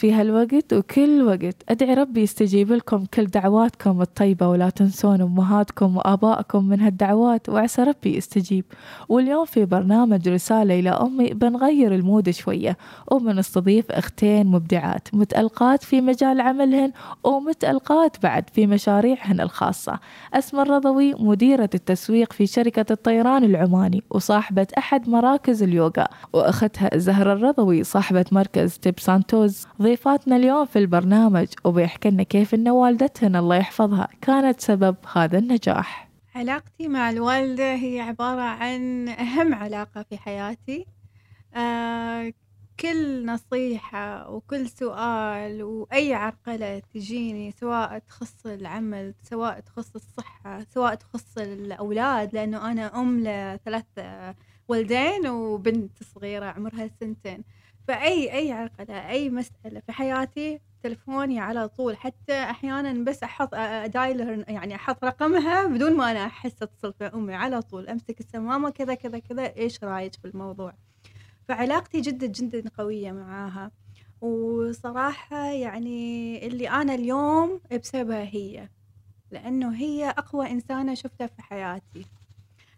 في هالوقت وكل وقت. أدعي ربي يستجيب لكم كل دعواتكم الطيبة ولا تنسون أمهاتكم وآبائكم من هالدعوات وعسى ربي يستجيب. واليوم في برنامج رسالة إلى أمي بنغير ال mood شوية. وبنستضيف أختين مبدعات متألقات في مجال عملهن ومتألقات بعد في مشاريعهن الخاصة. أسماء الرضوي مديرة التسويق في شركة الطيران العماني وصاحبة أحد مراكز اليوغا. وأختها زهرة الرضوي صاحبة مركز Tips and Toes. ضيفاتنا اليوم في البرنامج وبيحكي لنا كيف إن والدتهن الله يحفظها. كانت سبب هذا النجاح. علاقتي مع الوالدة هي عبارة عن أهم علاقة في حياتي. آه كل نصيحة وكل سؤال وأي عرقلة تجيني سواء تخص العمل سواء تخص الصحة سواء تخص الأولاد لأنه أنا أم لثلاث ولدين وبنت صغيرة عمرها سنتين. فأي أي عقلة أي مسألة في حياتي تلفوني على طول. حتى أحيانا بس أحط دايلر يعني أحط رقمها بدون ما أنا أحس أتصل في أمي. على طول أمسك السمامة كذا كذا كذا إيش رأيك في الموضوع؟ فعلاقتي جدا جدا قوية معاها. وصراحة يعني اللي أنا اليوم بسببها هي لأنه هي أقوى إنسانة شفتها في حياتي.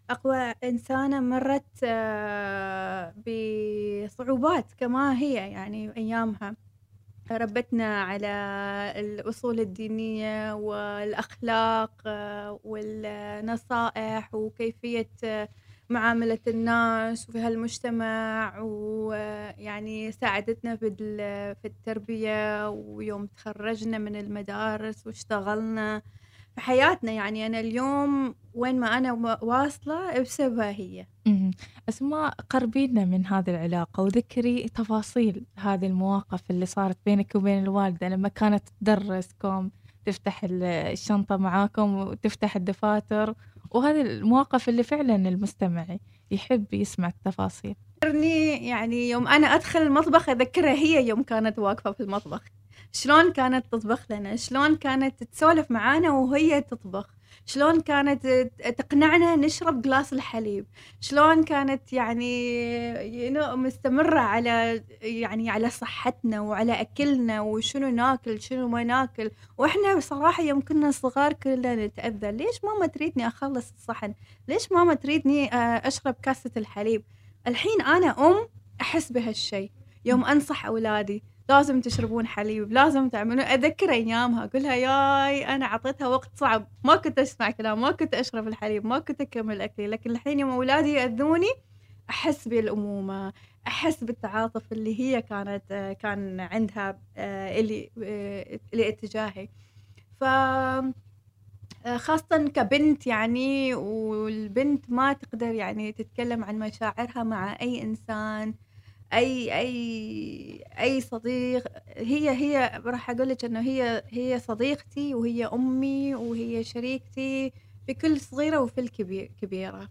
أقوى إنسانة مرت آه، بصعوبات كما هي يعني أيامها. ربتنا على الأصول الدينية والأخلاق آه، والنصائح وكيفية آه، معاملة الناس وفي هالمجتمع ويعني ساعدتنا في التربية ويوم تخرجنا من المدارس واشتغلنا. في حياتنا يعني أنا اليوم وين ما أنا واصلة بسببها هي. أسماء قربينا من هذه العلاقة وذكري تفاصيل هذه المواقف اللي صارت بينك وبين الوالدة لما كانت تدرسكم تفتح الشنطة معاكم وتفتح الدفاتر وهذه المواقف اللي فعلا المستمع يحب يسمع التفاصيل. يعني يوم أنا أدخل المطبخ أذكرها هي يوم كانت واقفة في المطبخ. شلون كانت تطبخ لنا؟ شلون كانت تسولف معانا وهي تطبخ؟ شلون كانت تقنعنا نشرب جلاس الحليب؟ شلون كانت يعني مستمرة على يعني على صحتنا وعلى أكلنا وشنو ناكل شنو ما ناكل؟ وإحنا بصراحة يوم كنا صغار كلنا نتأذى. ليش ماما تريدني أخلص الصحن؟ ليش ماما تريدني آه، أشرب كاسة الحليب؟ الحين أنا أم أحس بهالشيء يوم أنصح أولادي لازم تشربون حليب لازم تعملون أذكر أيامها اقولها ياي أنا أعطيتها وقت صعب ما كنت أسمع كلام ما كنت أشرب الحليب ما كنت أكمل أكلي لكن الحين يوم أولادي يأذوني أحس بالأمومة أحس بالتعاطف اللي هي كانت كان عندها آه، اللي آه، لاتجاهي ف خاصة كبنت يعني والبنت ما تقدر يعني تتكلم عن مشاعرها مع أي إنسان أي أي أي صديق هي هي راح أقول لك إنه هي هي صديقتي وهي أمي وهي شريكتي في كل صغيرة وفي الكبيره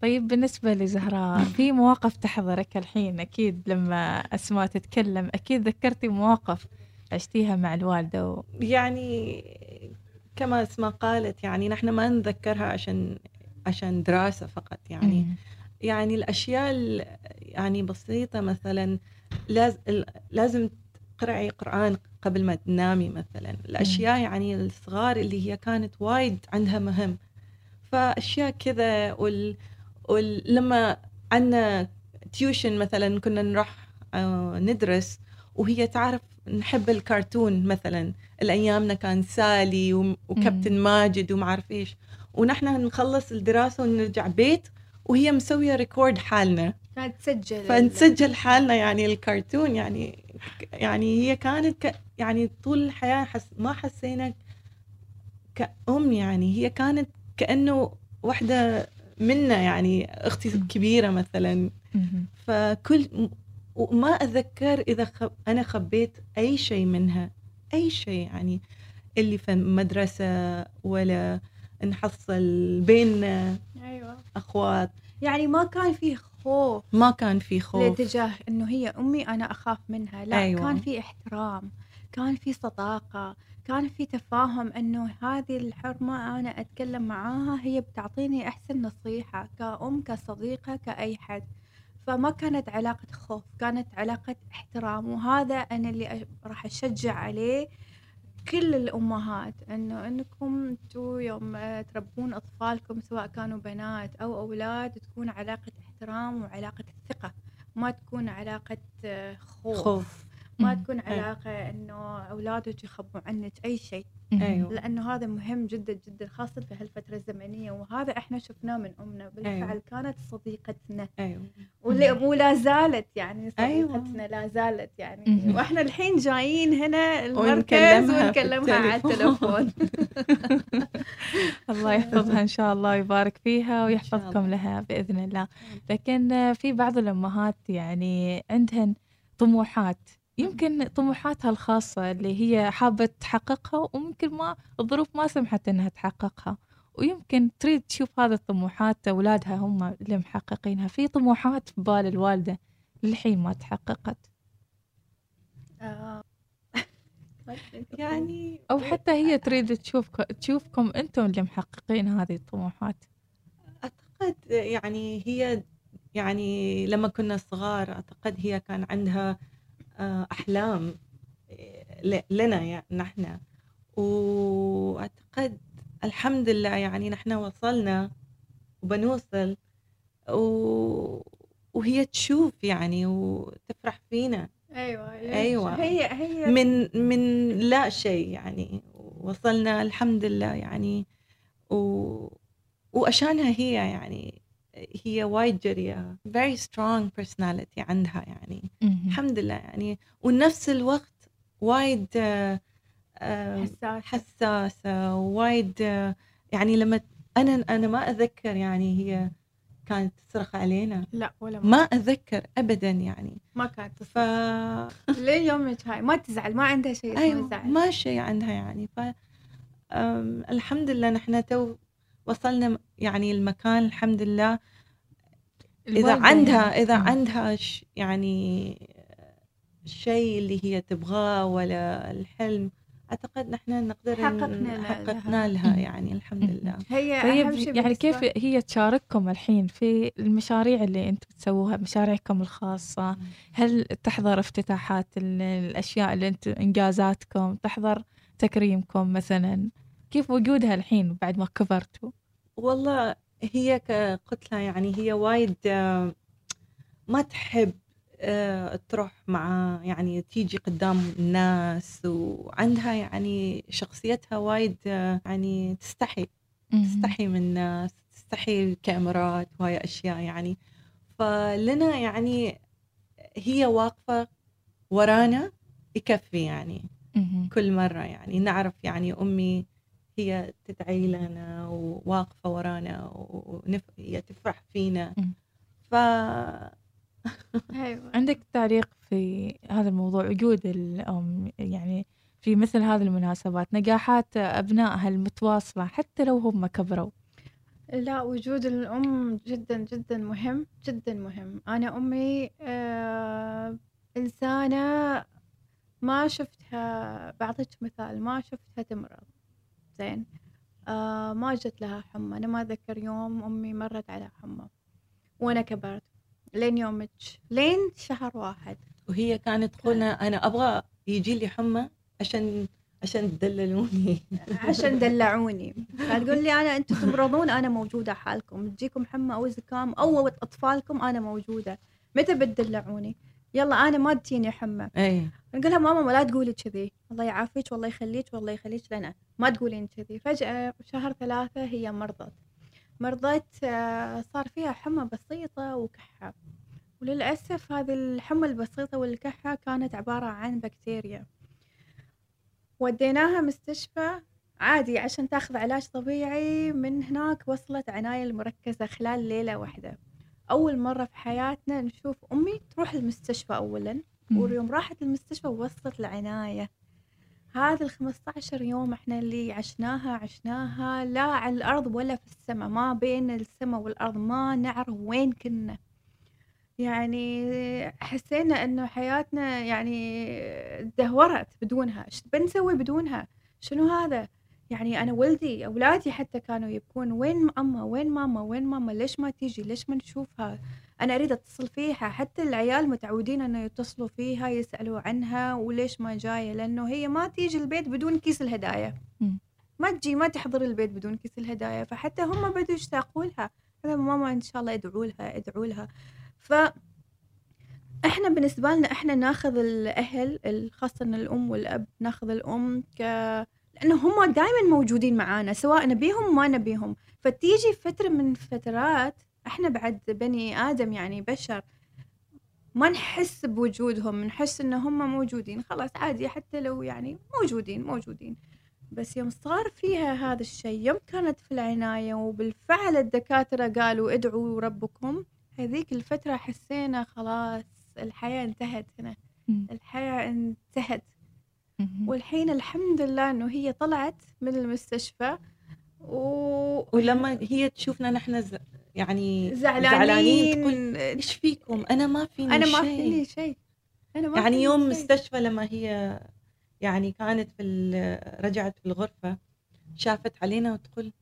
طيب بالنسبة لزهراء في مواقف تحضرك الحين؟ أكيد لما أسماء تتكلم أكيد ذكرتي مواقف عشتيها مع الوالدة و... يعني كما أسماء قالت يعني نحن ما نذكرها عشان عشان دراسة فقط يعني مم. يعني الأشياء يعني بسيطة مثلا لازم تقرأي قرآن قبل ما تنامي مثلا. الأشياء يعني الصغار اللي هي كانت وايد عندها مهم. فأشياء كذا وال... ولما عنا tuition مثلا كنا نروح آه، ندرس وهي تعرف نحب الكرتون مثلا. الأيامنا كان سالي وكابتن ماجد وما أعرف إيش. ونحن نخلص الدراسة ونرجع بيت وهي مسوية record حالنا. كانت تسجل فنسجل حالنا يعني الكرتون يعني يعني هي كانت ك يعني طول الحياة حس ما حسينا كأم يعني هي كانت كأنه واحدة منا يعني أختي الكبيرة مثلا. فكل وما أتذكر إذا خب أنا خبيت أي شيء منها أي شيء يعني اللي في مدرسة ولا نحصل بيننا أيوة. أخوات. يعني ما كان في خوف ما كان في خوف. لاتجاه إنه هي أمي أنا أخاف منها. لا أيوة. كان في احترام كان في صداقة كان في تفاهم إنه هذه الحرمة أنا أتكلم معاها هي بتعطيني أحسن نصيحة كأم كصديقة كأي حد. فما كانت علاقة خوف كانت علاقة احترام. وهذا أنا اللي راح أشجع عليه كل الأمهات إنه إنكم أنتوا يوم آه، تربون أطفالكم سواء كانوا بنات أو أولاد تكون علاقة احترام وعلاقة ثقة ما تكون علاقة آه، خوف, خوف. ما. تكون علاقة إنه أولادك يخبوا عنك أي شيء أيوة. لأنه هذا مهم جدا جدا خاصة في هالفترة الزمنية وهذا إحنا شفناه من أمنا بالفعل أيوة. كانت صديقتنا أيوه ولا- زالت يعني أيوة. صديقتنا لا زالت يعني مهم. وإحنا الحين جايين هنا المركز ونكلمها على التلفون الله يحفظها إن شاء الله ويبارك فيها ويحفظكم. لها بإذن الله لكن في بعض الأمهات يعني عندهن طموحات يمكن طموحاتها الخاصة اللي هي حابة تحققها وممكن ما الظروف ما سمحت إنها تحققها. ويمكن تريد تشوف هذه الطموحات أولادها هم اللي محققينها. في طموحات في بال الوالدة للحين ما تحققت. آه. يعني أو حتى هي تريد تشوفك تشوفكم أنتم اللي محققين هذه الطموحات. أعتقد يعني هي يعني لما كنا صغار أعتقد هي كان عندها آه، أحلام آه، لنا يعني نحن. وأعتقد الحمد لله يعني نحن وصلنا وبنوصل. و... وهي تشوف يعني وتفرح فينا. أيوه؟ أيوة. هي هي من من لا شيء يعني. وصلنا الحمد لله يعني. و وعشانها هي يعني. هي وايد جريئة. Very strong personality عندها يعني. الحمد لله يعني. ونفس الوقت وايد آه، آه، حساسة. حساسة. وايد آه، يعني لما أنا أنا ما أتذكر يعني هي كانت تصرخ علينا. لا ولا ما أتذكر أبدا يعني. ما كانت ف ليه يومك هاي. ما تزعل ما عندها شيء اسمه أيوه زعل. ما شيء عندها يعني. ف أم، الحمد لله نحن تو وصلنا يعني المكان الحمد لله إذا الوالدة عندها يعني. إذا. عندها ش يعني الشيء اللي هي تبغاه ولا الحلم أعتقد نحن نقدر حققنا لها. حققنا لها مم. يعني الحمد. لله هي طيب اهم شيء يعني كيف هي تشارككم الحين في المشاريع اللي أنتم تسووها مشاريعكم الخاصة هل تحضر افتتاحات ال- الأشياء اللي أنتم إنجازاتكم تحضر تكريمكم مثلا كيف وجودها الحين بعد ما كبرتوا والله هي ك- قلت لها يعني هي وايد آه، ما تحب آه، تروح مع يعني تيجي قدام الناس وعندها يعني شخصيتها وايد آه، يعني تستحي تستحي من الناس تستحي الكاميرات وهاي أشياء يعني. فلنا يعني هي واقفة ورانا يكفي يعني. كل مرة يعني. نعرف يعني أمي هي تدعي لنا وواقفة ورانا وهي تفرح فينا. ف أيوه. عندك تعليق في هذا الموضوع وجود الأم يعني في مثل هذه المناسبات نجاحات أبنائها المتواصلة حتى لو هم كبروا؟ لا وجود الأم جدا جدا مهم جدا مهم. أنا أمي آه إنسانة ما شفتها بعطيك مثال ما شفتها تمرض. زين. آه ما جت لها حمى. أنا ما أتذكر يوم أمي مرت على حمى وأنا كبرت. لين يومك. لين شهر واحد. وهي كانت تقول أنا أبغى يجي لي حمى عشان عشان تدللوني. عشان دلعوني. فتقول لي أنا أنتم تمرضون أنا موجودة حالكم. تجيكم حمى أو زكام أو أطفالكم أنا موجودة. متى بتدلعوني؟ يلا أنا ما تجيني حمى اي نقول لها ماما لا تقولي كذي. الله يعافيك والله يخليك والله يخليك. لنا ما تقولين كذي. فجأة شهر ثلاثة هي مرضت. مرضت آه، صار فيها حمى بسيطة وكحة. وللأسف هذه الحمى البسيطة والكحة كانت عبارة عن بكتيريا. وديناها مستشفى عادي عشان تاخذ علاج طبيعي. من هناك وصلت عناية المركزة خلال ليلة واحدة. أول مرة في حياتنا نشوف أمي تروح المستشفى أولا ويوم راحت المستشفى وصلت العناية هذه ال 15 يوم إحنا اللي عشناها عشناها لا على الأرض ولا في السماء ما بين السماء والأرض ما نعرف وين كنا. يعني حسينا إنه حياتنا يعني دهورت بدونها. إيش بنسوي بدونها؟ شنو هذا؟ يعني أنا ولدي أولادي حتى كانوا يبكون وين أما وين ماما؟ وين ماما؟ ليش ما تيجي؟ ليش ما نشوفها؟ أنا أريد أتصل فيها. حتى العيال متعودين أنه يتصلوا فيها يسألوا عنها وليش ما جاية؟ لأنه هي ما تيجي البيت بدون كيس الهدايا. ما تجي ما تحضر البيت بدون كيس الهدايا. فحتى هم بدوا يشتاقوا لها. ماما إن شاء الله ادعوا لها ادعوا لها. ف إحنا بالنسبة لنا إحنا ناخذ الأهل ال- خاصة الأم والأب ناخذ الأم ك لأنه هم دائما موجودين معانا سواء نبيهم ما نبيهم فتيجي فترة من فترات إحنا بعد بني آدم يعني بشر ما نحس بوجودهم نحس إن هم موجودين خلاص عادي حتى لو يعني موجودين موجودين بس يوم صار فيها هذا الشيء يوم كانت في العناية وبالفعل الدكاترة قالوا ادعوا ربكم هذيك الفترة حسينا خلاص الحياة انتهت هنا. الحياة انتهت. والحين الحمد لله إنه هي طلعت من المستشفى و ولما هي تشوفنا نحن ز... يعني زعلانين. تقول إيش فيكم؟ أنا ما فيني أنا ما شيء. فيني شيء. أنا ما يعني يوم شيء. مستشفى لما هي يعني كانت في ال- رجعت في الغرفة شافت علينا وتقول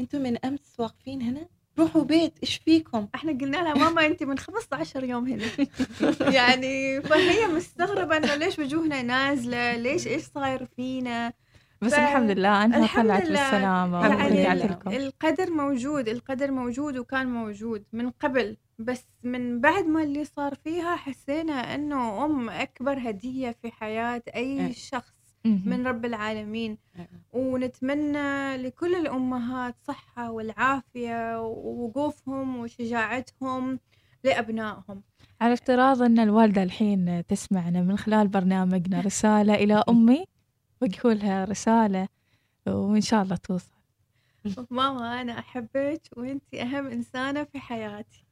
أنتم من أمس واقفين هنا؟ روحوا بيت إيش فيكم إحنا قلنا لها ماما انت من 15 يوم هنا يعني فهي مستغربة إنه ليش وجوهنا نازلة ليش إيش صاير فينا بس ف- الحمد لله أنها الحمد طلعت لله. الحمد يعني. لكم القدر موجود القدر موجود وكان موجود من قبل بس من بعد ما اللي صار فيها حسينا إنه أم أكبر هدية في حياة أي إيه. شخص. من رب العالمين. ونتمنى لكل الأمهات صحة والعافية ووقوفهم وشجاعتهم لأبنائهم. على افتراض أن الوالدة الحين تسمعنا من خلال برنامجنا رسالة إلى أمي بقولها رسالة وإن شاء الله توصل. ماما أنا أحبك وأنتي أهم إنسانة في حياتي.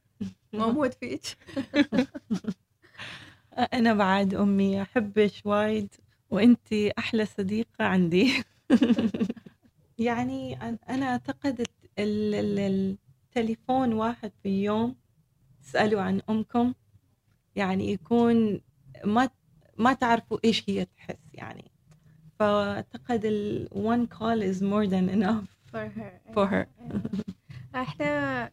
وأموت فيك. أنا بعد أمي أحبك وايد. وانتي أحلى صديقة عندي. يعني أنا اعتقد الت- ال- ال- التليفون واحد في اليوم تسألوا عن أمكم. يعني يكون ما ما تعرفوا إيش هي تحس يعني. فأعتقد ال one call is more than enough for her. for her. إحنا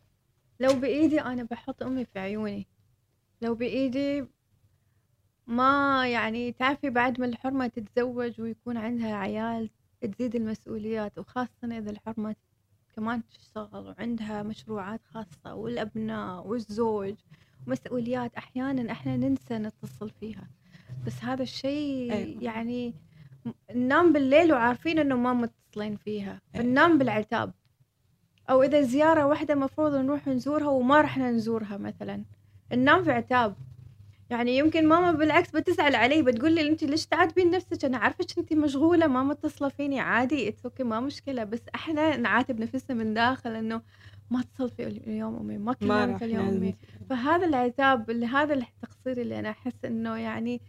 لو بإيدي أنا بحط أمي في عيوني. لو بإيدي ما يعني تعرفي بعد ما الحرمة تتزوج ويكون عندها عيال تزيد المسؤوليات وخاصة إذا الحرمة كمان تشتغل وعندها مشروعات خاصة والأبناء والزوج ومسؤوليات أحيانا إحنا ننسى نتصل فيها. بس هذا الشيء أيوة. يعني ننام بالليل وعارفين إنه ما متصلين فيها. أيوة. فننام بالعتاب. أو إذا زيارة واحدة مفروض نروح نزورها وما رحنا نزورها مثلا. ننام في عتاب. يعني يمكن ماما بالعكس بتزعل علي بتقول لي انت ليش تعاتبين نفسك؟ أنا عارفك انت مشغولة ما متصله فيني عادي it's okay ما مشكلة بس إحنا نعاتب نفسنا من داخل إنه ما اتصل في اليوم أمي ما كلمت اليوم أمي. فهذا العتاب اللي هذا التقصير اللي أنا أحس إنه يعني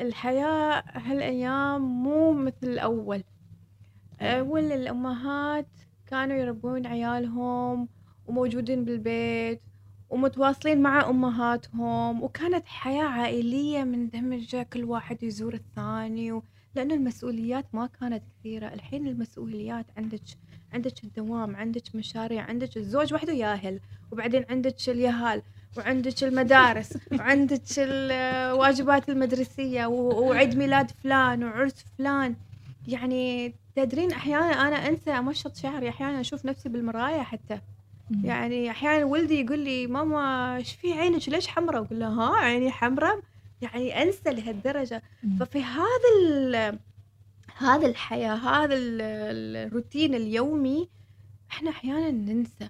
الحياة هالأيام مو مثل الأول. اول الامهات كانوا يربون عيالهم وموجودين بالبيت ومتواصلين مع أمهاتهم وكانت حياة عائلية مندمجه كل واحد يزور الثاني و... لأن المسؤوليات ما كانت كثيرة. الحين المسؤوليات عندك عندك الدوام عندك مشاريع عندك الزوج وحده ياهل وبعدين عندك اليهال وعندك المدارس وعندك الواجبات المدرسية و- وعيد ميلاد فلان وعرس فلان. يعني تدرين أحيانا أنا أنسى أمشط شعري أحيانا أشوف نفسي بالمراية حتى. يعني أحيانا ولدي يقول لي ماما إيش في عينك ليش حمراء؟ أقول له ها عيني حمراء؟ يعني أنسى لهالدرجة. مم. ففي هذا ال- هذا الحياة هذا ال- الروتين اليومي إحنا أحيانا ننسى.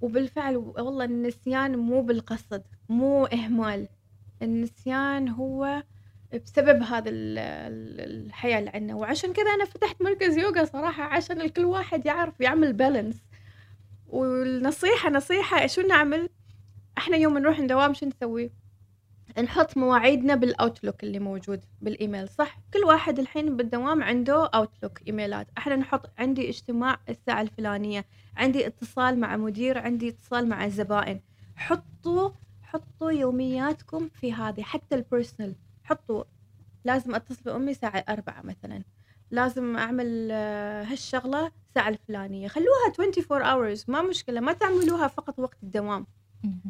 وبالفعل والله النسيان مو بالقصد مو إهمال. النسيان هو بسبب هذا ال- ال- الحياة اللي عندنا. وعشان كذا أنا فتحت مركز يوغا صراحة عشان الكل واحد يعرف يعمل بالانس والنصيحة نصيحة شو نعمل؟ إحنا يوم نروح ندوام شو نسوي؟ نحط مواعيدنا بال Outlook اللي موجود بالإيميل صح؟ كل واحد الحين بالدوام عنده Outlook إيميلات. إحنا نحط عندي اجتماع الساعة الفلانية عندي اتصال مع مدير عندي اتصال مع الزبائن حطوا حطوا يومياتكم في هذه حتى ال personal حطوا. لازم أتصل بأمي الساعة أربعة مثلا. لازم أعمل آه، هالشغلة الساعة الفلانية. خلوها 24 hours ما مشكلة ما تعملوها فقط وقت الدوام.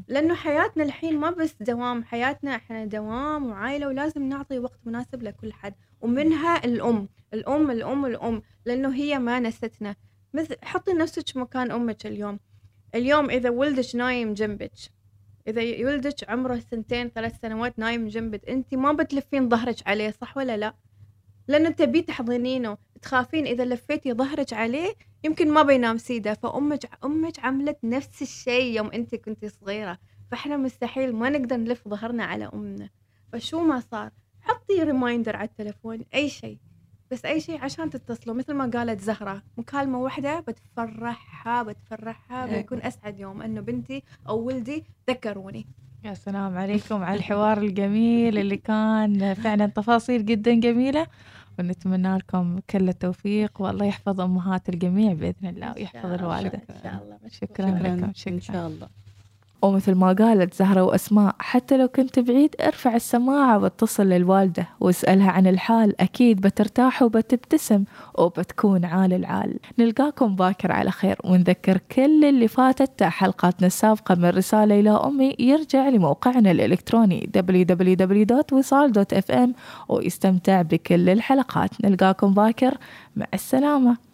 لأنه حياتنا الحين ما بس دوام حياتنا إحنا دوام وعائلة ولازم نعطي وقت مناسب لكل حد. ومنها الأم الأم الأم الأم لأنه هي ما نستنا. مثل حطي نفسك مكان أمك اليوم. اليوم إذا ولدك نايم جنبك إذا ولدك عمره سنتين ثلاث سنوات نايم جنبك انت ما بتلفين ظهرك عليه صح ولا لا؟ لأن تبي تحضنينه تخافين إذا لفيتي ظهرك عليه يمكن ما بينام سيدة فأمك أمك عملت نفس الشيء يوم أنت كنتي صغيرة. فإحنا مستحيل ما نقدر نلف ظهرنا على أمنا. فشو ما صار حطي ريمايندر على التلفون أي شيء. بس أي شيء عشان تتصلوا مثل ما قالت زهرة مكالمة واحدة بتفرحها بتفرحها إيه. بيكون أسعد يوم. أنه بنتي أو ولدي ذكروني. يا سلام عليكم على الحوار الجميل اللي كان فعلا تفاصيل جدا جميلة. ونتمنى لكم كل التوفيق والله يحفظ أمهات الجميع بإذن الله ويحفظ الوالدة. إن شاء الله شكرا شكرا. لكم إن شكرا شاء الله. ومثل ما قالت زهرة وأسماء حتى لو كنت بعيد أرفع السماعة واتصل للوالدة واسألها عن الحال أكيد بترتاح وبتبتسم وبتكون عال العال. نلقاكم باكر على خير ونذكر كل اللي فاتت حلقاتنا السابقة من رسالة إلى أمي يرجع لموقعنا الإلكتروني www.wisal.fm ويستمتع بكل الحلقات. نلقاكم باكر مع السلامة.